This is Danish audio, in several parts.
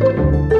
Thank you.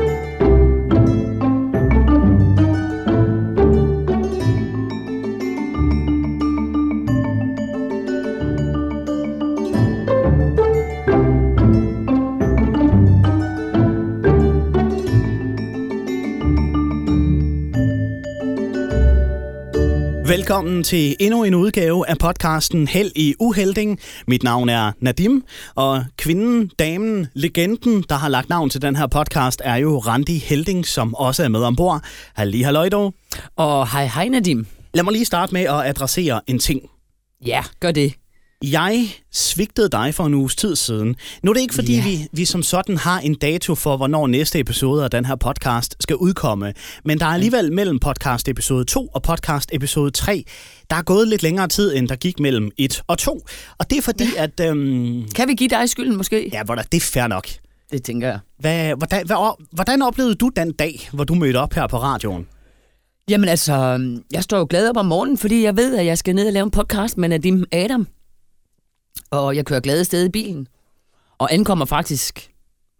Velkommen til endnu en udgave af podcasten Held i Uhelding. Mit navn er Nadim, og kvinden, damen, legenden, der har lagt navn til den her podcast, er jo Randi Helding, som også er med ombord. Halli halløjdo. Og hej hej Nadim. Lad mig lige starte med at adressere en ting. Ja, gør det. Jeg svigtede dig for en uges tid siden. Nu er det ikke, fordi Ja. vi, vi som sådan har en dato for, hvornår næste episode af den her podcast skal udkomme. Men der er alligevel mellem podcast episode 2 og podcast episode 3, der er gået lidt længere tid, end der gik mellem 1 og 2. Og det er fordi, at... Øhm, Kan vi give dig skylden måske? ja, hvor der, det er fair nok. Det tænker jeg. Hvad, hvordan, hvad, hvordan oplevede du den dag, hvor du mødte op her på radioen? Jamen altså, jeg står jo glad op om morgenen, fordi jeg ved, at jeg skal ned og lave en podcast med Nadim Adam. Og jeg kører glad af sted i bilen. Og ankommer faktisk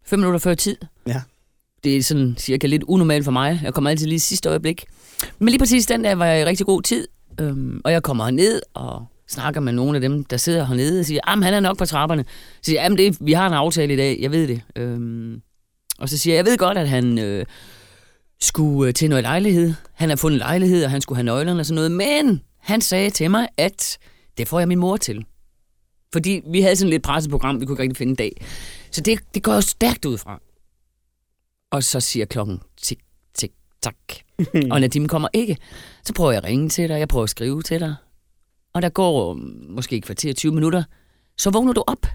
fem minutter før tid. Ja. Det er sådan cirka lidt unormalt for mig. Jeg kommer altid lige i sidste øjeblik. Men lige præcis den dag var jeg i rigtig god tid. Øhm, og jeg kommer ned og snakker med nogle af dem, der sidder hernede og siger, at han er nok på trapperne. Så siger jeg, "Jamen, det, vi har en aftale i dag, jeg ved det. Øhm, og så siger jeg, jeg ved godt, at han øh, skulle øh, til noget lejlighed. Han har fundet lejlighed, og han skulle have nøglerne og sådan noget. Men han sagde til mig, at det får jeg min mor til. Fordi vi havde sådan lidt presseprogram, vi kunne ikke rigtig finde en dag. Så det, det går jo stærkt ud fra. Og så siger klokken tik, tik, tak. og Nadim kommer ikke. Så prøver jeg at ringe til dig, jeg prøver at skrive til dig. Og der går måske et kvarter 20 minutter. Så vågner du op.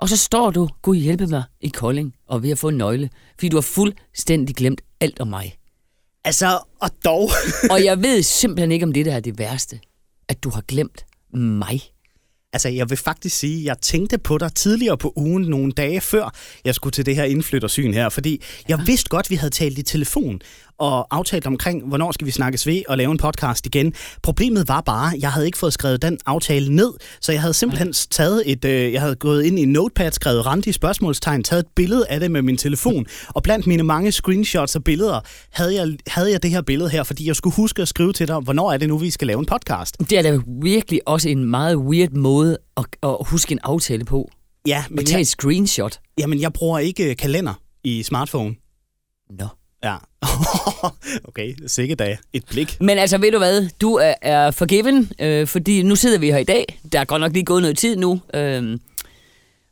Og så står du, Gud hjælpe mig, i Kolding og ved at få en nøgle. Fordi du har fuldstændig glemt alt om mig. Altså, og dog... Og jeg ved simpelthen ikke, om det der er det værste. At du har glemt mig. Altså, jeg vil faktisk sige, at jeg tænkte på dig tidligere på ugen, nogle dage før jeg skulle til det her indflyttersyn her, fordi jeg vidste godt, at vi havde talt i telefon og aftalt omkring, hvornår skal vi snakkes ved og lave en podcast igen. Problemet var bare, at jeg havde ikke fået skrevet den aftale ned, så jeg havde simpelthen taget et, øh, jeg havde gået ind i en notepad, skrevet Randi spørgsmålstegn, taget et billede af det med min telefon, og blandt mine mange screenshots og billeder, havde jeg, havde jeg det her billede her, fordi jeg skulle huske at skrive til dig, hvornår er det nu, vi skal lave en podcast. Det er da virkelig også en meget weird måde at, at huske en aftale på. Ja, men tage jeg, et screenshot. jamen, jeg bruger ikke kalender i smartphone. Nå. Ja. okay, sikkert da. Et blik. Men altså, ved du hvad? Du er, er forgiven, øh, fordi nu sidder vi her i dag. Der er godt nok lige gået noget tid nu. Øh,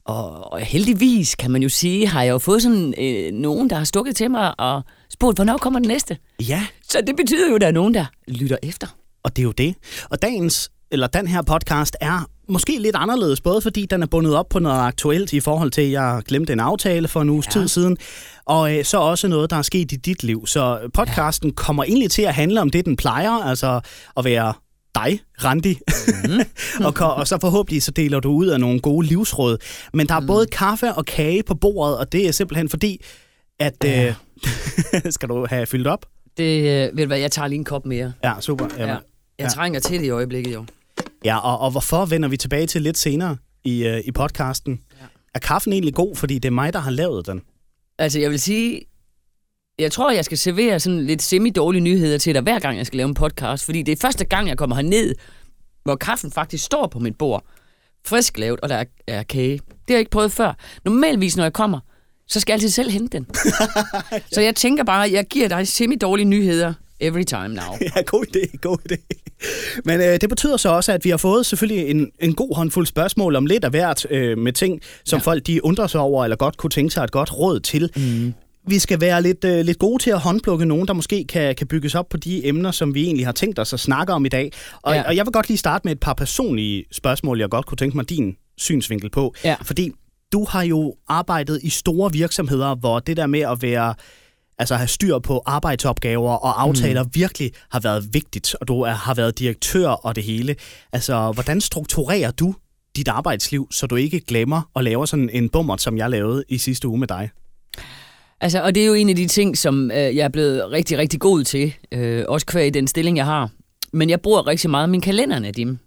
og, og heldigvis, kan man jo sige, har jeg jo fået sådan øh, nogen, der har stukket til mig og spurgt, hvornår kommer den næste? Ja, Så det betyder jo, at der er nogen, der lytter efter. og det er jo det. Og dagens, eller den her podcast er måske lidt anderledes, både fordi den er bundet op på noget aktuelt i forhold til, at jeg glemte en aftale for en uges ja. tid siden, og øh, så også noget, der er sket i dit liv. Så podcasten ja. kommer egentlig til at handle om det, den plejer, altså at være dig, Randi. Mm. og, og så forhåbentlig så deler du ud af nogle gode livsråd. Men der er mm. både kaffe og kage på bordet, og det er simpelthen fordi, at... Ja. Øh, skal du have fyldt op? Det, øh, ved du hvad, jeg tager lige en kop mere. Ja, super. Jamen, Ja. Jeg Ja. trænger til det i øjeblikket, jo. Ja, og, og hvorfor vender vi tilbage til lidt senere i, øh, i podcasten? Ja. Er kaffen egentlig god, fordi det er mig, der har lavet den? Altså, jeg vil sige, jeg tror, jeg skal servere sådan lidt semi-dårlige nyheder til dig, hver gang jeg skal lave en podcast, fordi det er første gang, jeg kommer herned, hvor kaffen faktisk står på mit bord. Frisk lavet, og der er, er kage. Det har jeg ikke prøvet før. Normalvis, når jeg kommer, så skal jeg altid selv hente den. så jeg tænker bare, jeg giver dig semi-dårlige nyheder every time now. Ja, god idé, god idé. Men øh, det betyder så også, at vi har fået selvfølgelig en, en god håndfuld spørgsmål om lidt af hvert øh, med ting, som ja. folk de undrer sig over, eller godt kunne tænke sig et godt råd til. Mm. Vi skal være lidt, øh, lidt gode til at håndplukke nogen, der måske kan, kan bygges op på de emner, som vi egentlig har tænkt os at snakke om i dag. Og, ja. Og jeg vil godt lige starte med et par personlige spørgsmål, jeg godt kunne tænke mig din synsvinkel på. Ja. Fordi du har jo arbejdet i store virksomheder, hvor det der med at være altså have styr på arbejdsopgaver og aftaler mm. virkelig har været vigtigt, og du er, har været direktør og det hele. Altså, hvordan strukturerer du dit arbejdsliv, så du ikke glemmer og laver sådan en bummer, som jeg lavede i sidste uge med dig? Altså, og det er jo en af de ting, som øh, jeg er blevet rigtig, rigtig god til. Øh, også kvæg i den stilling, jeg har. Men jeg bruger rigtig meget min kalender, Nadim.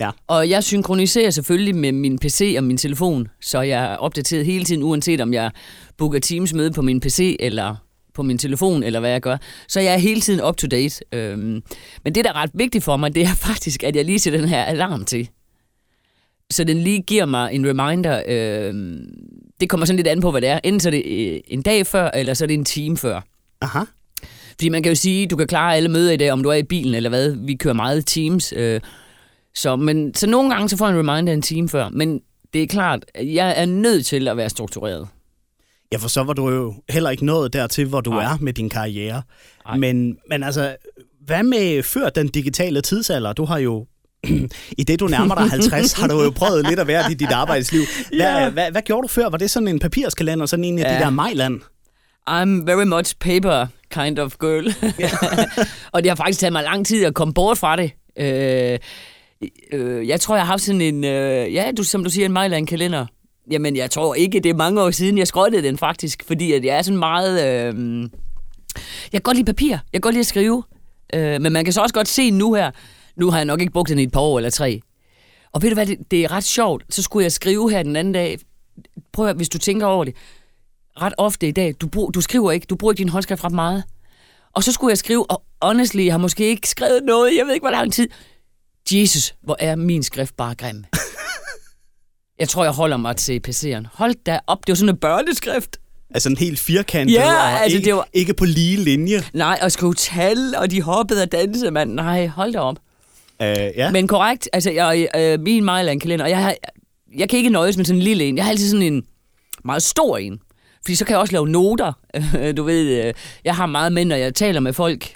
Ja. Og jeg synkroniserer selvfølgelig med min PC og min telefon, så jeg er opdateret hele tiden, uanset om jeg booker Teams møde på min PC eller på min telefon, eller hvad jeg gør. Så jeg er hele tiden up to date. Øhm, men det, der er ret vigtigt for mig, det er faktisk, at jeg lige sætter den her alarm til. Så den lige giver mig en reminder. Øhm, det kommer sådan lidt an på, hvad det er. Enten så er det øh, en dag før, eller så er det en time før. Aha. Fordi man kan jo sige, du kan klare alle møder i dag, om du er i bilen eller hvad. Vi kører meget Teams. Øh, så, men, så nogle gange så får jeg en reminder en time før. Men det er klart, at jeg er nødt til at være struktureret. Ja, for så var du jo heller ikke nået dertil, hvor du Nej. er med din karriere. Men, men altså, hvad med før den digitale tidsalder? Du har jo, i det du nærmer dig 50, har du jo prøvet lidt at være i dit arbejdsliv. Hvad, Ja. hvad, hvad gjorde du før? Var det sådan en papirskalender, sådan en af Ja. de der Mejland? I'm very much paper kind of girl. og det har faktisk taget mig lang tid at komme bort fra det. Øh, øh, jeg tror, jeg har haft sådan en, øh, ja, du, som du siger, en Mejland kalender. Jamen, jeg tror ikke, det er mange år siden, jeg skrottede den faktisk, fordi at jeg er sådan meget... Øh, jeg kan godt lide papir, jeg kan godt lide at skrive, øh, men man kan så også godt se nu her, nu har jeg nok ikke brugt den i et par år eller tre. Og ved du hvad, det, det er ret sjovt. Så skulle jeg skrive her den anden dag. Prøv at, hvis du tænker over det ret ofte i dag, du, brug, du skriver ikke, du bruger ikke din håndskrift ret meget. Og så skulle jeg skrive, og honestly, jeg har måske ikke skrevet noget, jeg ved ikke, hvor lang tid. Jesus, hvor er min skrift bare grim. jeg tror, jeg holder mig til PC'eren. Hold da op, det var sådan en børneskrift. Altså en helt firkantet, Ja, og altså, ikke, det var- ikke på lige linje. Nej, og skrive tal, og de hoppede og dansede, mand. Nej, hold da op. Uh, ja. Men korrekt, altså jeg, øh, min Mejland-kalender, jeg, har, jeg kan ikke nøjes med sådan en lille en. Jeg har altid sådan en meget stor en. Fordi så kan jeg også lave noter. du ved, øh, jeg har meget med, når jeg taler med folk.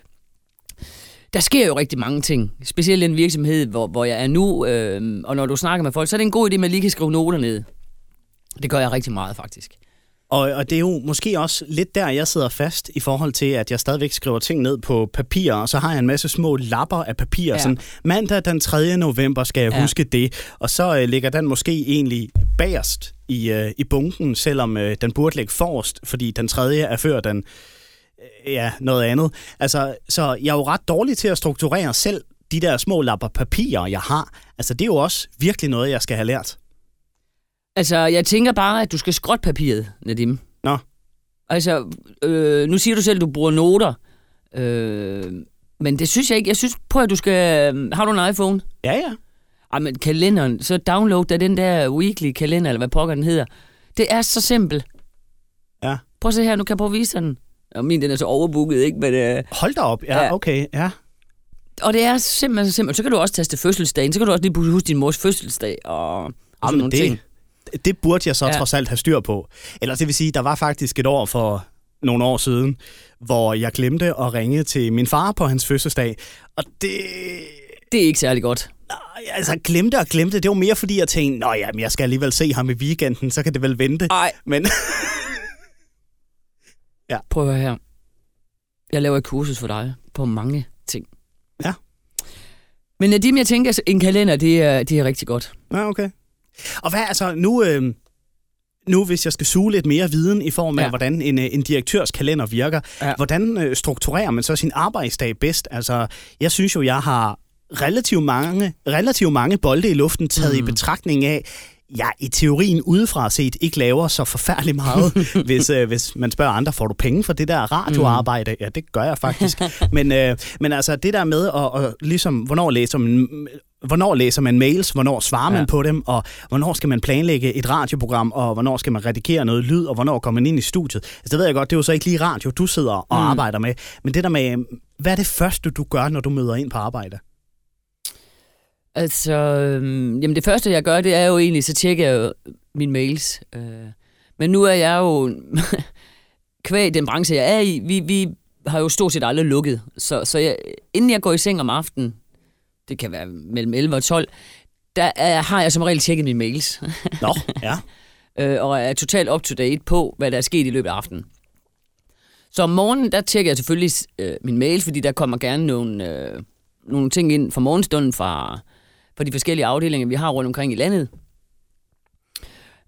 Der sker jo rigtig mange ting. Specielt i en virksomhed, hvor, hvor jeg er nu. Øh, og når du snakker med folk, så er det en god idé, at man lige kan skrive noter ned. Det gør jeg rigtig meget, faktisk. Og, og det er jo måske også lidt der, jeg sidder fast i forhold til, at jeg stadigvæk skriver ting ned på papir, og så har jeg en masse små lapper af papir. Ja. Sådan, mandag den 3. november skal jeg Ja. huske det. Og så øh, ligger den måske egentlig bagerst i, øh, i bunken, selvom øh, den burde ligge forrest, fordi den tredje er før den ja, noget andet. Altså, så jeg er jo ret dårlig til at strukturere selv de der små lapper papir, jeg har. Altså, det er jo også virkelig noget, jeg skal have lært. Altså, jeg tænker bare, at du skal skrotte papiret, Nadim. Nå. Altså, øh, nu siger du selv, at du bruger noter. Øh, men det synes jeg ikke. Jeg synes, prøv at du skal... Har du en iPhone? Ja, ja. Ej, men kalenderen, så download da den der weekly kalender, eller hvad pokker den hedder. Det er så simpelt. Ja. Prøv at se her, nu kan jeg prøve at vise den. Og min, den er så overbooket, ikke? Men, øh, Hold da op. Ja, Ja. okay. Ja. og det er simpelthen så simpelt. Så kan du også taste fødselsdagen. Så kan du også lige huske din mors fødselsdag og, Jamen, nogle ting. det, det burde jeg så Ja. trods alt have styr på. Eller det vil sige, der var faktisk et år for nogle år siden, hvor jeg glemte at ringe til min far på hans fødselsdag. Og det... Det er ikke særlig godt. Nej, Altså, glemte og glemte. Det var mere fordi, jeg tænkte, Nå ja, men jeg skal alligevel se ham i weekenden, så kan det vel vente. Ej, Men prøv at høre her. Jeg laver et kursus for dig på mange ting. Ja. Men Nadim, jeg tænker, at en kalender, det er, det er rigtig godt. ja, okay. Og hvad altså, nu... Øh, nu hvis jeg skal suge lidt mere viden i form af, Ja. ja. hvordan en, øh, en direktørs kalender virker, Ja. ja. hvordan øh, strukturerer man så sin arbejdsdag bedst? Altså, jeg synes jo, jeg har relativt mange, relativt mange bolde i luften taget mm. i betragtning af, jeg i teorien udefra set ikke laver så forfærdeligt meget. hvis, øh, hvis man spørger andre, får du penge for det der radioarbejde? Ja, det gør jeg faktisk. men, øh, men altså det der med, at, at, ligesom, hvornår læser man hvornår læser man mails, hvornår svarer man Ja. på dem, og hvornår skal man planlægge et radioprogram, og hvornår skal man redigere noget lyd, og hvornår kommer man ind i studiet. Altså, det ved jeg godt, det er jo så ikke lige radio, du sidder og Mm. mm. arbejder med. Men det der med, hvad er det første, du gør, når du møder ind på arbejde? Altså, øhm, jamen det første, jeg gør, det er jo egentlig, så tjekker jeg jo mine mails. Øh, men nu er jeg jo, kvæg den branche, jeg er i, vi, vi har jo stort set aldrig lukket. Så, så jeg, inden jeg går i seng om aftenen, det kan være mellem 11 og 12, der er, har jeg som regel tjekket mine mails. Nå, ja. øh, og er totalt up-to-date på, hvad der er sket i løbet af aftenen. Så om morgenen, der tjekker jeg selvfølgelig øh, min mail, fordi der kommer gerne nogle, øh, nogle ting ind fra morgenstunden fra, fra de forskellige afdelinger, vi har rundt omkring i landet.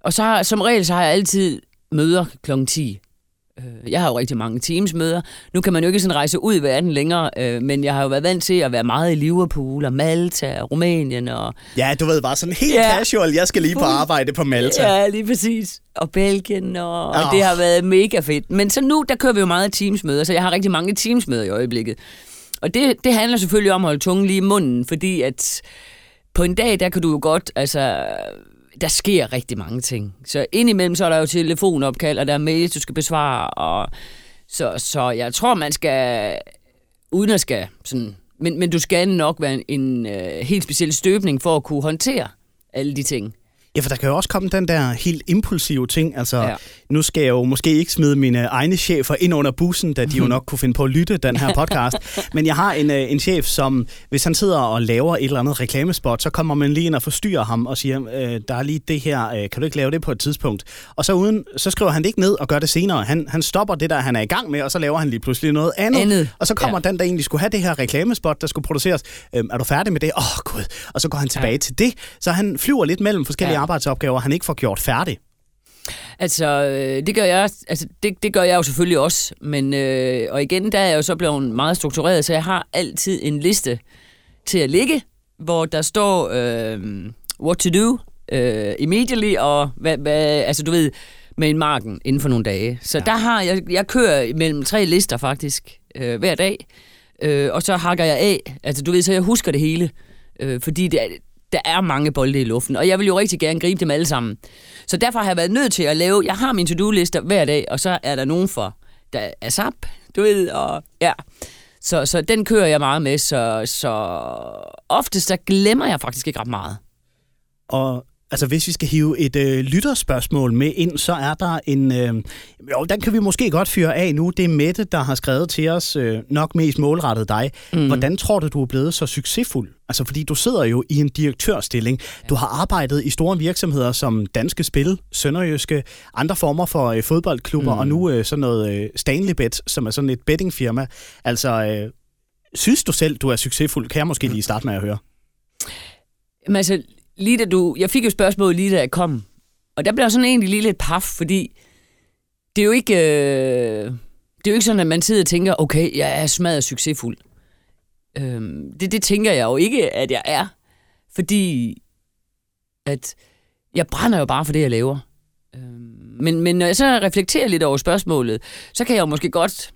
Og så som regel, så har jeg altid møder kl. 10. Øh, Jeg har jo rigtig mange teamsmøder. Nu kan man jo ikke sådan rejse ud i verden længere, øh, men jeg har jo været vant til at være meget i Liverpool og Malta og Rumænien og Ja, du ved, bare sådan helt Ja. casual. Jeg skal lige på arbejde på Malta. Ja, lige præcis. Og Belgien, og, og Åh. det har været mega fedt. Men så nu, der kører vi jo meget teamsmøder, så jeg har rigtig mange teamsmøder i øjeblikket. Og det, det handler selvfølgelig om at holde tungen lige i munden, fordi at på en dag, der kan du jo godt, altså, der sker rigtig mange ting. Så indimellem, så er der jo telefonopkald, og der er mails, du skal besvare, og så, så jeg tror, man skal, uden at skal sådan, men, men du skal nok være en, en øh, helt speciel støbning for at kunne håndtere alle de ting. Ja, for der kan jo også komme den der helt impulsive ting. Altså, ja. Nu skal jeg jo måske ikke smide mine egne chefer ind under bussen, da de jo nok kunne finde på at lytte den her podcast. Men jeg har en, øh, en chef, som hvis han sidder og laver et eller andet reklamespot, så kommer man lige ind og forstyrrer ham og siger, øh, der er lige det her, øh, kan du ikke lave det på et tidspunkt? Og så, uden, så skriver han det ikke ned og gør det senere. Han, han stopper det der, han er i gang med, og så laver han lige pludselig noget andet. Andet, Og så kommer ja. den, der egentlig skulle have det her reklamespot, der skulle produceres. Øhm, er du færdig med det? Åh, oh, gud. Og så går han tilbage ja. til det. Så han flyver lidt mellem forskellige ja. Arbejdsopgaver, han ikke får gjort færdig. Altså, øh, det gør jeg, altså det, det gør jeg jo selvfølgelig også, men øh, og igen, der er jeg jo så blevet meget struktureret, så jeg har altid en liste til at ligge, hvor der står øh, what to do øh, immediately, og hvad, hvad, altså du ved, med en marken inden for nogle dage. Så ja. der har jeg, jeg kører mellem tre lister faktisk øh, hver dag, øh, og så hakker jeg af, altså du ved, så jeg husker det hele, øh, fordi det der er mange bolde i luften, og jeg vil jo rigtig gerne gribe dem alle sammen. Så derfor har jeg været nødt til at lave, jeg har mine to-do-lister hver dag, og så er der nogen for, der er SAP, du ved, og ja. Så, så den kører jeg meget med, så, så oftest der glemmer jeg faktisk ikke ret meget. Og altså, hvis vi skal hive et øh, lytterspørgsmål med ind, så er der en... Øh, jo, den kan vi måske godt fyre af nu. Det er Mette, der har skrevet til os, øh, nok mest målrettet dig. Mm. Hvordan tror du, du er blevet så succesfuld? Altså, fordi du sidder jo i en direktørstilling. Du har arbejdet i store virksomheder som Danske Spil, Sønderjyske, andre former for øh, fodboldklubber, mm. og nu øh, sådan noget øh, Stanley Bet, som er sådan et bettingfirma. Altså, øh, synes du selv, du er succesfuld? Kan jeg måske lige starte med at høre? Men altså, lige da du, jeg fik jo spørgsmålet lige da jeg kom, og der blev jeg sådan egentlig lige lidt paf, fordi det er jo ikke, øh, det er jo ikke sådan, at man sidder og tænker, okay, jeg er smadret succesfuld. Øhm, det, det tænker jeg jo ikke, at jeg er, fordi at jeg brænder jo bare for det, jeg laver. Øhm, men, men når jeg så reflekterer lidt over spørgsmålet, så kan jeg jo måske godt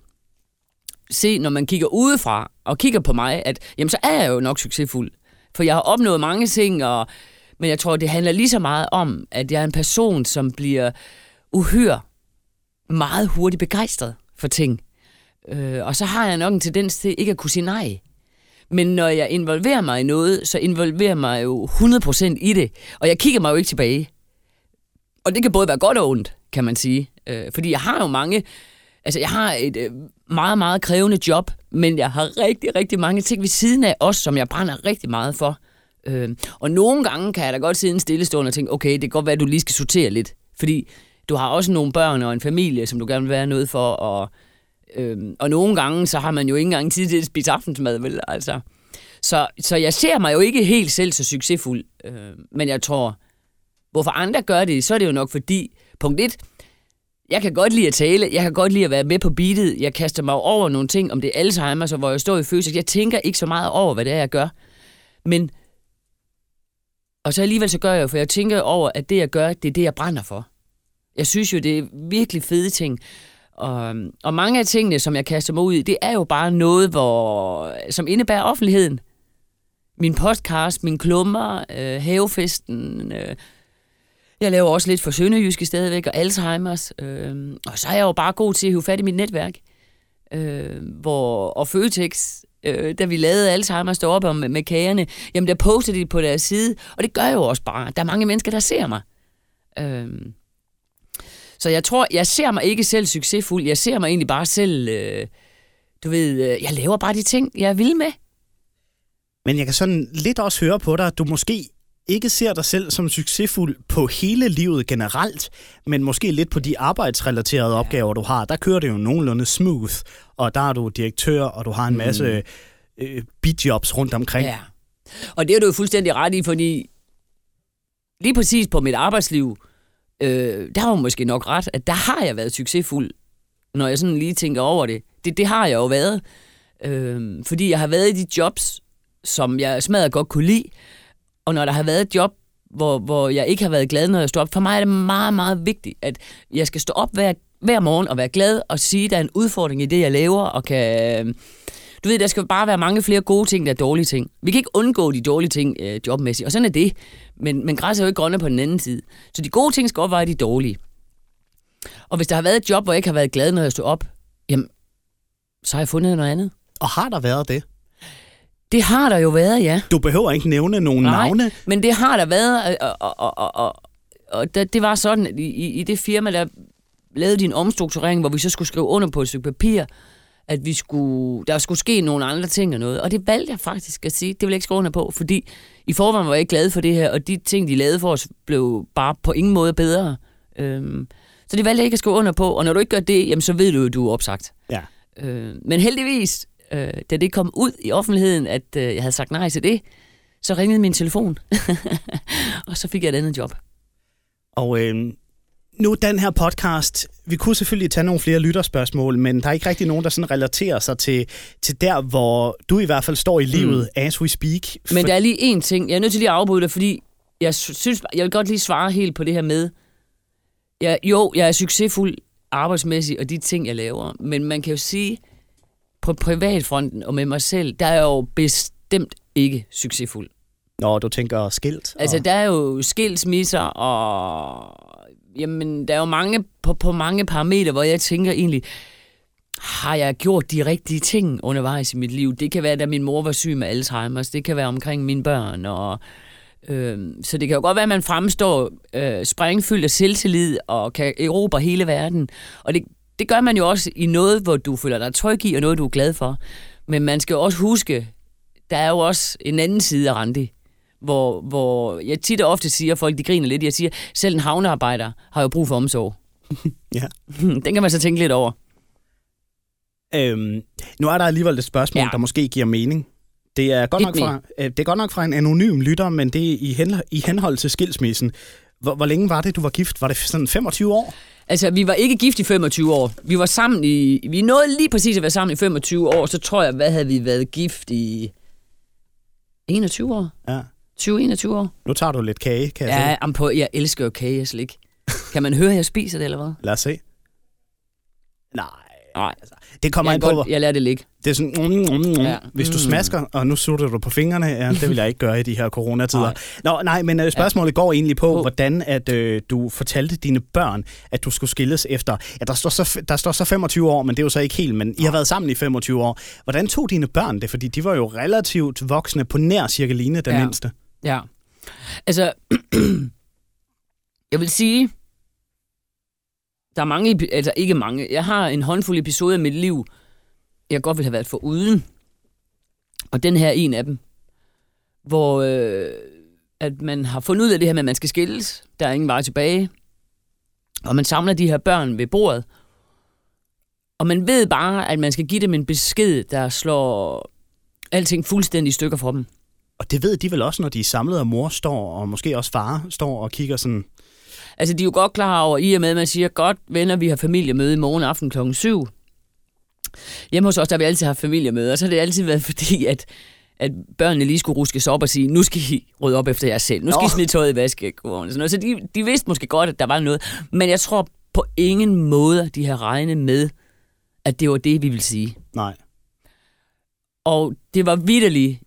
se, når man kigger udefra og kigger på mig, at jamen, så er jeg jo nok succesfuld. For jeg har opnået mange ting, og, men jeg tror, det handler lige så meget om, at jeg er en person, som bliver uhyre meget hurtigt begejstret for ting. Øh, og så har jeg nok en tendens til ikke at kunne sige nej. Men når jeg involverer mig i noget, så involverer jeg mig jo 100% i det. Og jeg kigger mig jo ikke tilbage. Og det kan både være godt og ondt, kan man sige. Øh, fordi jeg har jo mange... Altså, jeg har et øh, meget, meget krævende job, men jeg har rigtig, rigtig mange ting ved siden af os, som jeg brænder rigtig meget for. Øh, og nogle gange kan jeg da godt sidde en stillestående og tænke, okay, det kan godt være, at du lige skal sortere lidt. Fordi du har også nogle børn og en familie, som du gerne vil være noget for, og, øh, og nogle gange, så har man jo ikke engang tid til at spise aftensmad, vel? Altså. Så, så jeg ser mig jo ikke helt selv så succesfuld, øh, men jeg tror, hvorfor andre gør det, så er det jo nok fordi, punkt 1, jeg kan godt lide at tale, jeg kan godt lide at være med på beatet, jeg kaster mig over nogle ting, om det er Alzheimer, så hvor jeg står i følelse, jeg tænker ikke så meget over, hvad det er, jeg gør. Men, og så alligevel så gør jeg jo, for jeg tænker over, at det, jeg gør, det er det, jeg brænder for. Jeg synes jo, det er virkelig fede ting. Og, og mange af tingene, som jeg kaster mig ud i, det er jo bare noget, hvor, som indebærer offentligheden. Min podcast, min klummer, øh, havefesten, øh, jeg laver også lidt for Sønderjyske stadigvæk, og Alzheimers. Øh, og så er jeg jo bare god til at hive fat i mit netværk. Øh, hvor, og Føtex, øh, da vi lavede Alzheimers deroppe med, med kagerne, jamen der postede de på deres side, og det gør jo også bare. Der er mange mennesker, der ser mig. Øh, så jeg tror, jeg ser mig ikke selv succesfuld. Jeg ser mig egentlig bare selv, øh, du ved, øh, jeg laver bare de ting, jeg vil med. Men jeg kan sådan lidt også høre på dig, at du måske ikke ser dig selv som succesfuld på hele livet generelt, men måske lidt på de arbejdsrelaterede ja. opgaver, du har. Der kører det jo nogenlunde smooth, og der er du direktør, og du har en masse mm. øh, bidjobs rundt omkring. Ja. Og det er du jo fuldstændig ret i, fordi lige præcis på mit arbejdsliv, øh, der var måske nok ret, at der har jeg været succesfuld når jeg sådan lige tænker over det. Det, det har jeg jo været. Øh, fordi jeg har været i de jobs, som jeg smadret godt kunne lide. Og når der har været et job, hvor, hvor jeg ikke har været glad, når jeg står op, for mig er det meget, meget vigtigt, at jeg skal stå op hver, hver morgen og være glad og sige, at der er en udfordring i det, jeg laver, og kan... Øh, du ved, der skal bare være mange flere gode ting, der er dårlige ting. Vi kan ikke undgå de dårlige ting øh, jobmæssigt, og sådan er det. Men, men græs er jo ikke grønne på den anden side. Så de gode ting skal opveje de dårlige. Og hvis der har været et job, hvor jeg ikke har været glad, når jeg stod op, jamen, så har jeg fundet noget andet. Og har der været det? Det har der jo været, ja. Du behøver ikke nævne nogen Nej, navne. men det har der været, og, og, og, og, og, og det, var sådan, at i, i det firma, der lavede de en omstrukturering, hvor vi så skulle skrive under på et stykke papir, at vi skulle, der skulle ske nogle andre ting og noget. Og det valgte jeg faktisk at sige, det vil jeg ikke skrive under på, fordi i forvejen var jeg ikke glad for det her, og de ting, de lavede for os, blev bare på ingen måde bedre. Øhm, så det valgte jeg ikke at skrive under på, og når du ikke gør det, jamen, så ved du jo, du er opsagt. Ja. Øh, men heldigvis, øh, da det kom ud i offentligheden, at øh, jeg havde sagt nej til det, så ringede min telefon, og så fik jeg et andet job. Og øh, nu den her podcast, vi kunne selvfølgelig tage nogle flere lytterspørgsmål, men der er ikke rigtig nogen, der sådan relaterer sig til, til der, hvor du i hvert fald står i livet, mm. as we speak. Men der er lige en ting, jeg er nødt til lige at afbryde dig, fordi jeg synes, jeg vil godt lige svare helt på det her med, jeg, jo, jeg er succesfuld arbejdsmæssigt og de ting, jeg laver, men man kan jo sige, på privatfronten og med mig selv, der er jeg jo bestemt ikke succesfuld. Når du tænker skilt. Altså, og... der er jo skilsmisser, og jamen, der er jo mange, på, på mange parametre, hvor jeg tænker egentlig, har jeg gjort de rigtige ting undervejs i mit liv? Det kan være, da min mor var syg med Alzheimer's, det kan være omkring mine børn, og øh, så det kan jo godt være, at man fremstår øh, sprængfyldt af selvtillid og kan erobre hele verden. Og det, det gør man jo også i noget, hvor du føler dig tryg i, og noget, du er glad for. Men man skal jo også huske, der er jo også en anden side af Randi, hvor, hvor jeg tit og ofte siger, folk de griner lidt, jeg siger, selv en havnearbejder har jo brug for omsorg. Ja. Den kan man så tænke lidt over. Øhm, nu er der alligevel et spørgsmål, ja. Der måske giver mening. Det er, godt nok fra, øh, det er godt nok fra en anonym lytter, men det er i, hen, i henhold til skilsmissen. Hvor, hvor længe var det, du var gift? Var det sådan 25 år? Altså, vi var ikke gift i 25 år. Vi var sammen i... Vi nåede lige præcis at være sammen i 25 år, så tror jeg, hvad havde vi været gift i... 21 år? Ja. 20-21 år? Nu tager du lidt kage, kan jeg Ja, se. på, jeg elsker jo kage og slik. Kan man høre, at jeg spiser det, eller hvad? Lad os se. Nej, Nej, det kommer jeg, an på, godt, jeg lader det ligge. Det er sådan, mm, mm, mm. Ja. hvis du Mm. smasker, og nu sutter du på fingrene, ja, det vil jeg ikke gøre i de her coronatider. Nej. Nå, nej, men øh, spørgsmålet går egentlig på, På. hvordan at øh, du fortalte dine børn, at du skulle skilles efter, ja, der står, så, der står så 25 år, men det er jo så ikke helt, men I har været sammen i 25 år. Hvordan tog dine børn det? Fordi de var jo relativt voksne på nær Cirkeline, den Ja. mindste. Ja. Altså, jeg vil sige, der er mange, altså ikke mange, jeg har en håndfuld episoder i mit liv, jeg godt ville have været for uden. Og den her er en af dem, hvor øh, at man har fundet ud af det her med, at man skal skilles. Der er ingen vej tilbage. Og man samler de her børn ved bordet. Og man ved bare, at man skal give dem en besked, der slår alting fuldstændig i stykker for dem. Og det ved de vel også, når de er samlet, og mor står, og måske også far står og kigger sådan, Altså, de er jo godt klar over, i og med, at man siger, godt venner, vi har familiemøde i morgen aften klokken 7. Hjemme hos os, der har vi altid haft familiemøde, og så har det altid været fordi, at, at børnene lige skulle ruskes op og sige, nu skal I rydde op efter jer selv. Nu skal Nå. I smide tøjet i vaskekurven. Sådan noget. Så de, de vidste måske godt, at der var noget. Men jeg tror på ingen måde, de har regnet med, at det var det, vi ville sige. nej, Og det var vidderligt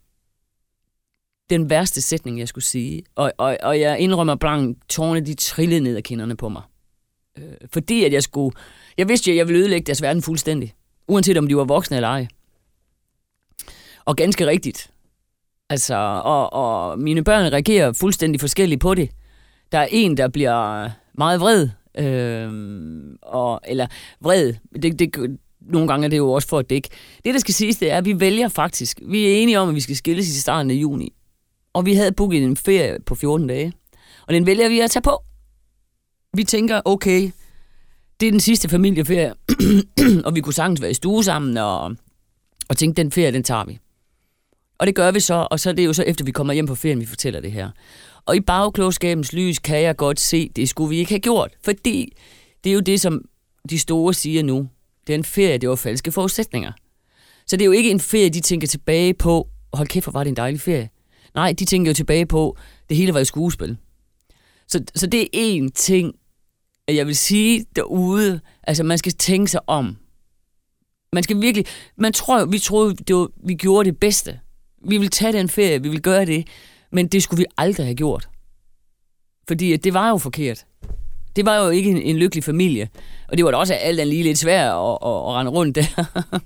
den værste sætning, jeg skulle sige. Og, og, og jeg indrømmer blank, tårne de trillede ned ad kinderne på mig. Øh, fordi at jeg skulle... Jeg vidste jo, at jeg ville ødelægge deres verden fuldstændig. Uanset om de var voksne eller ej. Og ganske rigtigt. Altså, og, og mine børn reagerer fuldstændig forskelligt på det. Der er en, der bliver meget vred. Øh, og, eller vred. Det, det, nogle gange er det jo også for at dække. Det, der skal siges, det er, at vi vælger faktisk. Vi er enige om, at vi skal skilles i starten af juni. Og vi havde booket en ferie på 14 dage. Og den vælger vi at tage på. Vi tænker, okay, det er den sidste familieferie, og vi kunne sagtens være i stue sammen, og, og tænkte, den ferie, den tager vi. Og det gør vi så, og så er det jo så efter vi kommer hjem på ferien, vi fortæller det her. Og i bagklogskabens lys kan jeg godt se, det skulle vi ikke have gjort, fordi det er jo det, som de store siger nu. Den ferie, det var falske forudsætninger. Så det er jo ikke en ferie, de tænker tilbage på, hold kæft, hvor var det en dejlig ferie. Nej, de tænker jo tilbage på, det hele var et skuespil. Så, så det er en ting, jeg vil sige derude, altså man skal tænke sig om. Man skal virkelig, man tror, vi troede, det var, vi gjorde det bedste. Vi ville tage den ferie, vi ville gøre det, men det skulle vi aldrig have gjort. Fordi det var jo forkert. Det var jo ikke en, en lykkelig familie. Og det var da også alt andet lige lidt svært at, at, at rende rundt der.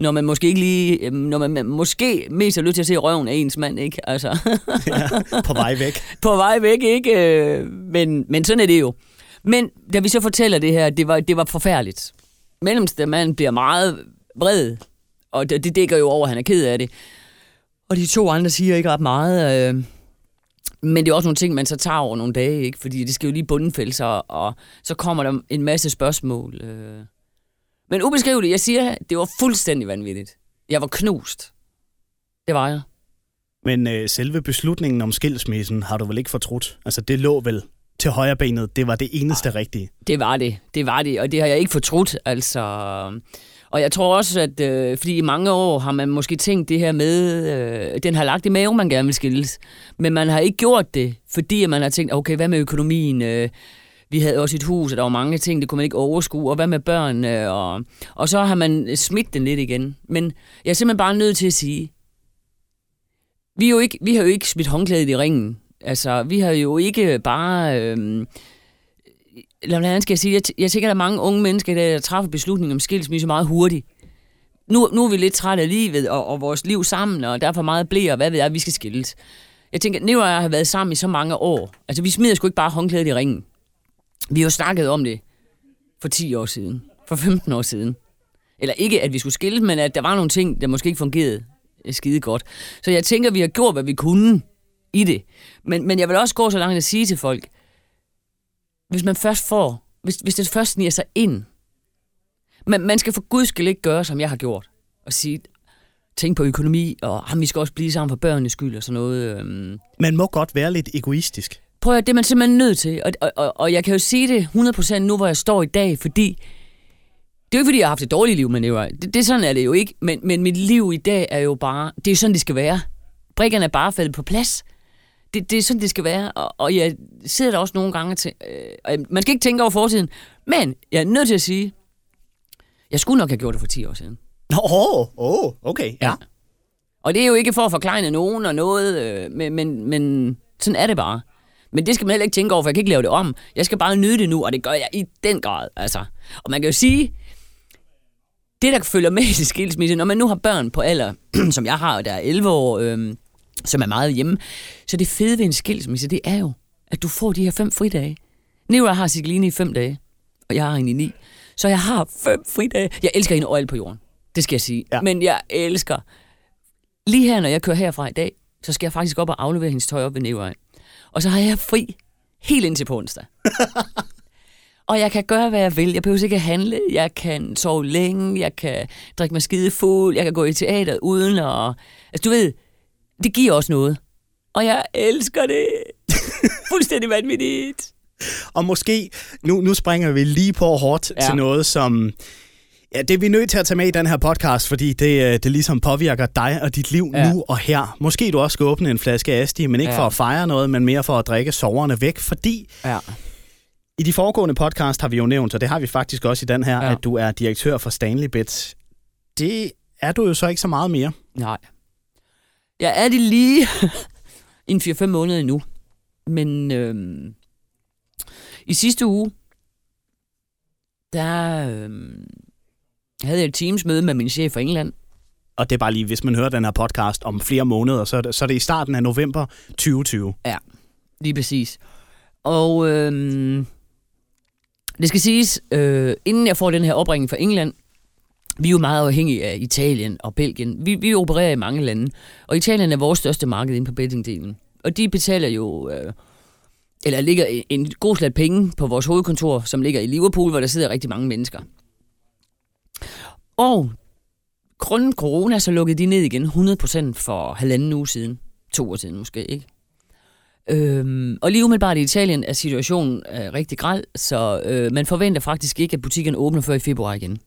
når man måske ikke lige, øhm, når man måske mest har lyst til at se røven af ens mand, ikke? Altså. ja, på vej væk. på vej væk, ikke? Øh, men, men sådan er det jo. Men da vi så fortæller det her, det var, det var forfærdeligt. Mellemste mand bliver meget vred, og det, det dækker jo over, at han er ked af det. Og de to andre siger ikke ret meget. Øh, men det er også nogle ting, man så tager over nogle dage, ikke? fordi det skal jo lige bundfælde sig, og så kommer der en masse spørgsmål. Øh. Men ubeskriveligt, jeg siger, det var fuldstændig vanvittigt. Jeg var knust. Det var jeg. Men øh, selve beslutningen om skilsmissen har du vel ikke fortrudt? Altså, det lå vel til højre benet. Det var det eneste Ej, rigtige. Det var det. Det var det, og det har jeg ikke fortrudt. Altså, og jeg tror også, at øh, fordi i mange år har man måske tænkt det her med, øh, den har lagt i maven, man gerne vil skilles. Men man har ikke gjort det, fordi man har tænkt, okay, hvad med økonomien? Øh, vi havde også et hus, og der var mange ting, det kunne man ikke overskue, og hvad med børn? Og, og så har man smidt den lidt igen. Men jeg er simpelthen bare nødt til at sige, vi, er jo ikke, vi har jo ikke smidt håndklædet i ringen. Altså, vi har jo ikke bare... Øh, eller hvordan skal jeg sige, jeg, jeg tænker, at der er mange unge mennesker, der træffer beslutninger om skilsmisse meget hurtigt. Nu, nu er vi lidt trætte af livet og, og vores liv sammen, og derfor meget blære, og hvad ved jeg, vi skal skilles. Jeg tænker, Neo og jeg har været sammen i så mange år. Altså, vi smider sgu ikke bare håndklædet i ringen. Vi har jo snakket om det for 10 år siden, for 15 år siden. Eller ikke, at vi skulle skille, men at der var nogle ting, der måske ikke fungerede eh, skide godt. Så jeg tænker, vi har gjort, hvad vi kunne i det. Men, men jeg vil også gå så langt at sige til folk, hvis man først får, hvis, hvis det først sniger sig ind, man, man skal for guds skyld ikke gøre, som jeg har gjort, og sige, tænk på økonomi, og ah, ham, vi skal også blive sammen for børnenes skyld og sådan noget. Øhm. Man må godt være lidt egoistisk. Prøv at det er man simpelthen nødt til, og, og, og, og jeg kan jo sige det 100% nu, hvor jeg står i dag, fordi det er jo ikke, fordi jeg har haft et dårligt liv med Leroy. Det, det sådan er det jo ikke, men, men mit liv i dag er jo bare, det er sådan, det skal være. Brikkerne er bare faldet på plads det, det er sådan, det skal være. Og, og jeg sidder der også nogle gange til... Øh, man skal ikke tænke over fortiden, men jeg er nødt til at sige, jeg skulle nok have gjort det for 10 år siden. Åh, oh, oh, okay, ja. ja. Og det er jo ikke for at forklejne nogen og noget, øh, men, men, men sådan er det bare. Men det skal man heller ikke tænke over, for jeg kan ikke lave det om. Jeg skal bare nyde det nu, og det gør jeg i den grad. Altså. Og man kan jo sige, det der følger med i skilsmisse, når man nu har børn på alder, som jeg har, der er 11 år, øh, som er meget hjemme. Så det fede ved en skilsmisse, det er jo, at du får de her fem fridage. Nora har Sigline i fem dage, og jeg har hende i ni. Så jeg har fem fridage. Jeg elsker hende overalt på jorden. Det skal jeg sige. Ja. Men jeg elsker... Lige her, når jeg kører herfra i dag, så skal jeg faktisk op og aflevere hendes tøj op ved Nora. Og så har jeg fri helt indtil på onsdag. og jeg kan gøre, hvad jeg vil. Jeg behøver ikke at handle. Jeg kan sove længe. Jeg kan drikke mig skide fuld. Jeg kan gå i teater uden at... Altså, du ved, det giver også noget. Og jeg elsker det. Fuldstændig vanvittigt. Og måske, nu, nu springer vi lige på hårdt ja. til noget, som... Ja, det er vi nødt til at tage med i den her podcast, fordi det, øh, det ligesom påvirker dig og dit liv ja. nu og her. Måske du også skal åbne en flaske Asti, men ikke ja. for at fejre noget, men mere for at drikke soverne væk, fordi... Ja. I de foregående podcast har vi jo nævnt, og det har vi faktisk også i den her, ja. at du er direktør for Stanley Bits. Det er du jo så ikke så meget mere. Nej. Jeg er det lige en 4-5 måneder endnu. Men øhm, i sidste uge, der øhm, havde jeg et teamsmøde med min chef fra England. Og det er bare lige, hvis man hører den her podcast om flere måneder, så er det, så er det i starten af november 2020. Ja, lige præcis. Og øhm, det skal siges, øh, inden jeg får den her opringning fra England, vi er jo meget afhængige af Italien og Belgien. Vi, vi opererer i mange lande, og Italien er vores største marked inde på bettingdelen. Og de betaler jo, øh, eller ligger en god slat penge på vores hovedkontor, som ligger i Liverpool, hvor der sidder rigtig mange mennesker. Og grunden corona, så lukkede de ned igen 100% for halvanden uge siden. To år siden måske, ikke? Øhm, og lige umiddelbart i Italien er situationen øh, rigtig græld, så øh, man forventer faktisk ikke, at butikken åbner før i februar igen.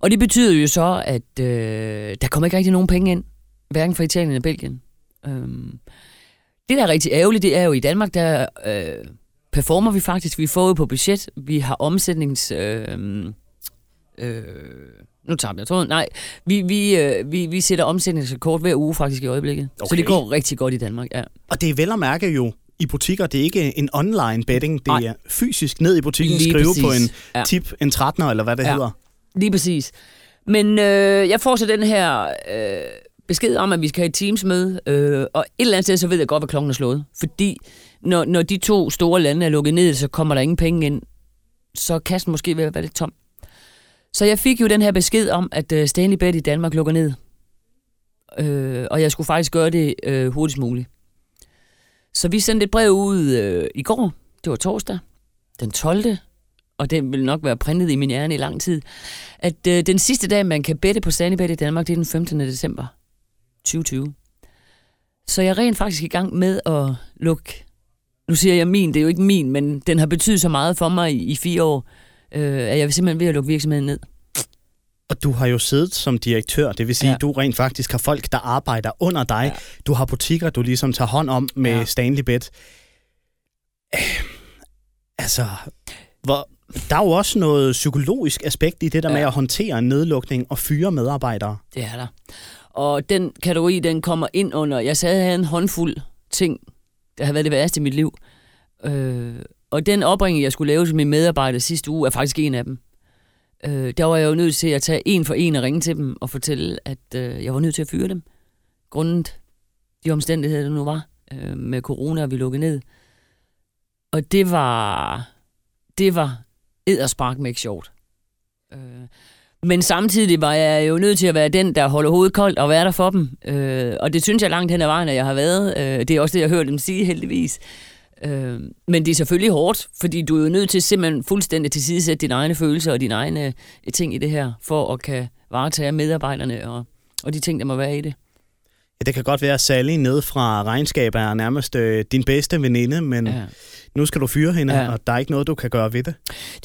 Og det betyder jo så, at øh, der kommer ikke rigtig nogen penge ind, hverken fra Italien eller Belgien. Øhm, det, der er rigtig ærgerligt, det er jo i Danmark, der øh, performer vi faktisk. Vi får jo på budget. Vi har omsætnings... Øh, øh, nu tager jeg tråden. Nej, vi, vi, øh, vi, vi sætter omsætningsrekord hver uge faktisk i øjeblikket. Okay. Så det går rigtig godt i Danmark, ja. Og det er vel at mærke jo i butikker. Det er ikke en online betting. Det er fysisk ned i butikken, Lige skrive præcis. på en ja. tip, en 13'er, eller hvad det ja. hedder. Lige præcis. Men øh, jeg får så den her øh, besked om, at vi skal have et teamsmøde, øh, og et eller andet sted, så ved jeg godt, hvad klokken er slået. Fordi når, når de to store lande er lukket ned, så kommer der ingen penge ind. Så kassen måske vil være lidt tom. Så jeg fik jo den her besked om, at øh, Stanley Bed i Danmark lukker ned. Øh, og jeg skulle faktisk gøre det øh, hurtigst muligt. Så vi sendte et brev ud øh, i går, det var torsdag, den 12. Og det vil nok være printet i min hjerne i lang tid, at øh, den sidste dag, man kan bette på Stanley Bed i Danmark, det er den 15. december 2020. Så jeg er rent faktisk i gang med at lukke, nu siger jeg min, det er jo ikke min, men den har betydet så meget for mig i, i fire år, øh, at jeg vil simpelthen ved at lukke virksomheden ned. Og du har jo siddet som direktør, det vil sige, ja. du rent faktisk har folk, der arbejder under dig. Ja. Du har butikker, du ligesom tager hånd om med ja. Stanley Bet. Øh, altså, hvor, der er jo også noget psykologisk aspekt i det der ja. med at håndtere en nedlukning og fyre medarbejdere. Det er der. Og den kategori, den kommer ind under, jeg jeg havde en håndfuld ting, der har været det værste i mit liv. Øh, og den opringning, jeg skulle lave til mine medarbejdere sidste uge, er faktisk en af dem. Øh, der var jeg jo nødt til at tage en for en og ringe til dem og fortælle, at øh, jeg var nødt til at fyre dem. Grundet de omstændigheder, der nu var øh, med corona, og vi lukkede ned. Og det var, det var edderspark med ikke sjovt. Øh, men samtidig var jeg jo nødt til at være den, der holder hovedet koldt og være der for dem. Øh, og det synes jeg langt hen ad vejen, at jeg har været. Øh, det er også det, jeg har hørt dem sige heldigvis. Øh, men det er selvfølgelig hårdt, fordi du er jo nødt til simpelthen fuldstændig til side dine egne følelser og dine egne øh, ting i det her, for at kan varetage medarbejderne og, og de ting, der må være i det. Ja, det kan godt være, at Sally ned fra regnskab er nærmest øh, din bedste veninde, men ja. nu skal du fyre hende, ja. og der er ikke noget, du kan gøre ved det.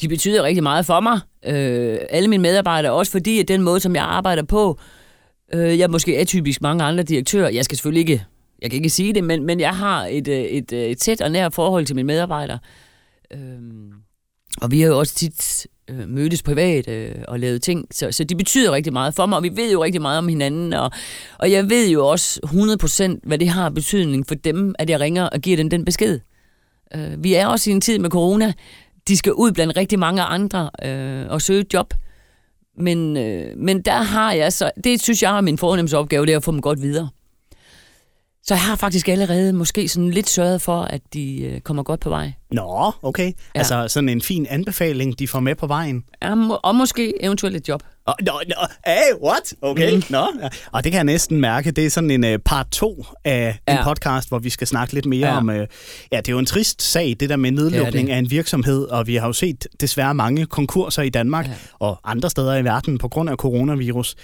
De betyder rigtig meget for mig, øh, alle mine medarbejdere, også fordi at den måde, som jeg arbejder på, øh, jeg er måske atypisk mange andre direktører. Jeg skal selvfølgelig ikke jeg kan ikke sige det, men, men jeg har et, øh, et, øh, et tæt og nært forhold til mine medarbejdere. Øhm, og vi har jo også tit øh, mødtes privat øh, og lavet ting, så, så de betyder rigtig meget for mig, og vi ved jo rigtig meget om hinanden, og, og jeg ved jo også 100% hvad det har betydning for dem, at jeg ringer og giver dem den besked. Øh, vi er også i en tid med corona, de skal ud blandt rigtig mange andre øh, og søge et job, men, øh, men der har jeg så, det synes jeg er min fornemmeste opgave, det er at få dem godt videre. Så jeg har faktisk allerede måske sådan lidt sørget for, at de øh, kommer godt på vej. Nå, okay. Ja. Altså sådan en fin anbefaling, de får med på vejen. Ja, og måske eventuelt et job. Nå, no, no, hey, what? Okay, mm. nå. Ja. Og det kan jeg næsten mærke. Det er sådan en uh, part 2 af ja. en podcast, hvor vi skal snakke lidt mere ja. om... Uh, ja, det er jo en trist sag, det der med nedlukning af en virksomhed, og vi har jo set desværre mange konkurser i Danmark ja. og andre steder i verden på grund af coronavirus.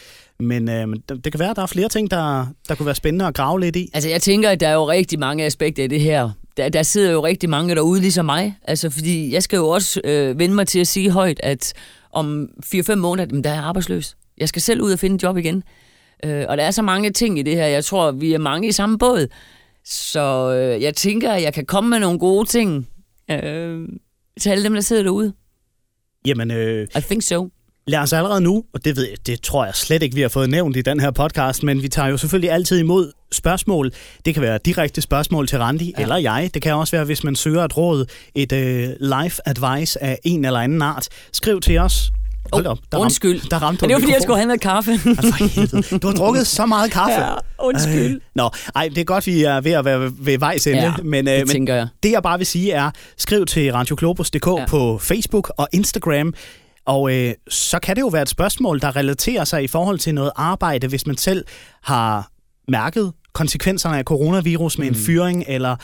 Men øh, det kan være, at der er flere ting, der, der kunne være spændende at grave lidt i. Altså, jeg tænker, at der er jo rigtig mange aspekter i det her. Der, der sidder jo rigtig mange derude, ligesom mig. Altså, fordi jeg skal jo også øh, vende mig til at sige højt, at om 4-5 måneder, jamen, der er jeg arbejdsløs. Jeg skal selv ud og finde et job igen. Øh, og der er så mange ting i det her. Jeg tror, vi er mange i samme båd. Så øh, jeg tænker, at jeg kan komme med nogle gode ting øh, til alle dem, der sidder derude. Jamen, øh, I think so. Lad os allerede nu, og det, ved jeg, det tror jeg slet ikke, vi har fået nævnt i den her podcast, men vi tager jo selvfølgelig altid imod spørgsmål. Det kan være direkte spørgsmål til Randi ja. eller jeg. Det kan også være, hvis man søger et råd, et uh, life advice af en eller anden art. Skriv til os. Hold op, der undskyld. Ram, der ramte Men det var, fordi jeg skulle have noget kaffe. altså, du har drukket så meget kaffe. Ja, undskyld. Øh, nå, ej, det er godt, vi er ved at være ved vejs ende. Ja, men, øh, det men jeg. det jeg bare vil sige er, skriv til radioglobus.dk ja. på Facebook og Instagram. Og øh, så kan det jo være et spørgsmål, der relaterer sig i forhold til noget arbejde, hvis man selv har mærket konsekvenserne af coronavirus med mm. en fyring, eller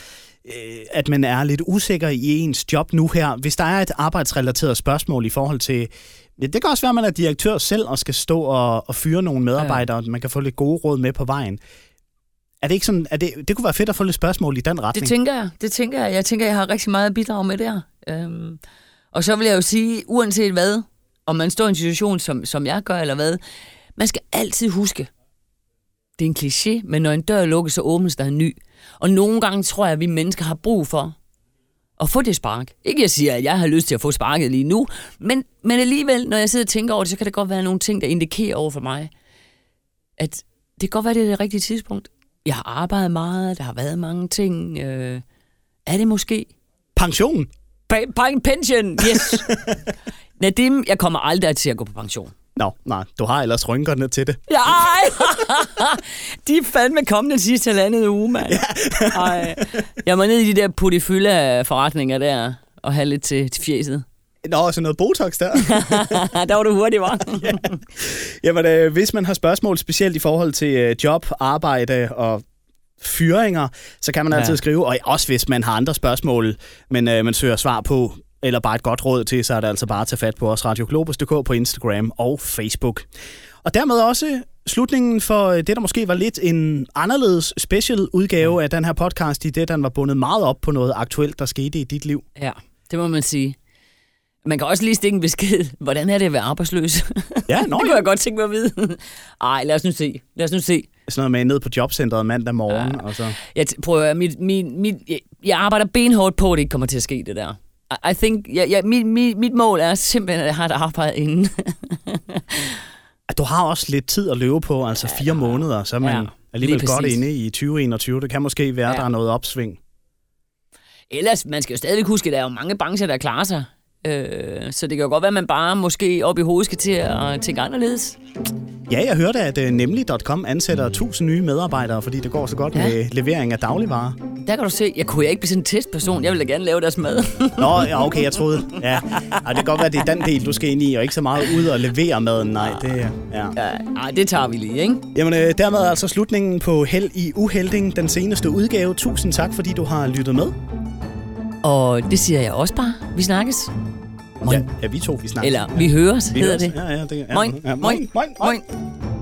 øh, at man er lidt usikker i ens job nu her. Hvis der er et arbejdsrelateret spørgsmål i forhold til... Det kan også være, at man er direktør selv og skal stå og, og fyre nogle medarbejdere, ja. og man kan få lidt gode råd med på vejen. Er det ikke sådan, er det, det kunne være fedt at få lidt spørgsmål i den retning. Det tænker jeg. Det tænker jeg. Jeg tænker, jeg har rigtig meget at bidrage med der. Øhm, og så vil jeg jo sige, uanset hvad, om man står i en situation, som, som jeg gør, eller hvad, man skal altid huske, det er en kliché, men når en dør lukkes, så åbnes der en ny. Og nogle gange tror jeg, at vi mennesker har brug for at få det spark. Ikke jeg siger, at jeg har lyst til at få sparket lige nu, men, men alligevel, når jeg sidder og tænker over det, så kan det godt være nogle ting, der indikerer over for mig, at det kan godt være, det er det rigtige tidspunkt. Jeg har arbejdet meget, der har været mange ting. Øh, er det måske? Pension? Pension, yes. Nadim, jeg kommer aldrig til at gå på pension. Nå, nej, du har ellers rynkerne til det. Ja, de er fandme kommet den sidste halvandet uge, mand. Ej. Jeg må ned i de der putifylle forretninger der, og have lidt til, til fjeset. Nå, så noget Botox der. der var du hurtig, var. ja. Jamen, øh, hvis man har spørgsmål specielt i forhold til øh, job, arbejde og fyringer, så kan man altid ja. skrive, og også hvis man har andre spørgsmål, men øh, man søger svar på, eller bare et godt råd til, så er det altså bare at tage fat på os radioglobus.dk på Instagram og Facebook. Og dermed også slutningen for øh, det, der måske var lidt en anderledes special udgave af den her podcast, i det, den var bundet meget op på noget aktuelt, der skete i dit liv. Ja, det må man sige. Man kan også lige stikke en besked. Hvordan er det at være arbejdsløs? Ja, nå, det kunne jeg godt tænke mig at vide. Ej, lad os nu se. Lad os nu se. Sådan noget med ned på jobcentret mandag morgen. Ja. Og så. Jeg prøver, mit, mit, mit, jeg, jeg arbejder benhårdt på, at det ikke kommer til at ske, det der. I think, ja, ja, mit, mit, mit mål er simpelthen, at jeg har et arbejde inden. du har også lidt tid at løbe på, altså fire ja, måneder, så er man ja, alligevel godt inde i 2021. Det kan måske være, ja. der er noget opsving. Ellers, man skal jo stadigvæk huske, at der er jo mange brancher, der klarer sig. Øh, så det kan jo godt være, at man bare måske op i hovedet skal til at tænke anderledes. Ja, jeg hørte, at uh, nemlig.com ansætter 1000 nye medarbejdere, fordi det går så godt ja. med levering af dagligvarer. Der kan du se, jeg kunne ikke blive sådan en testperson. Jeg ville da gerne lave deres mad. Nå, ja, okay, jeg troede. Ja. Ej, det kan godt være, at det er den del, du skal ind i, og ikke så meget ud og levere maden. Nej, det, ja. ja ej, det tager vi lige, ikke? Jamen, øh, dermed altså slutningen på Held i Uhelding, den seneste udgave. Tusind tak, fordi du har lyttet med. Og det siger jeg også bare. Vi snakkes. Moin. Ja, ja, vi to, vi snakkes. Eller vi høres, vi hedder høres. det. Ja, ja, det ja. Moin. Ja, moin. Moin. moin. moin.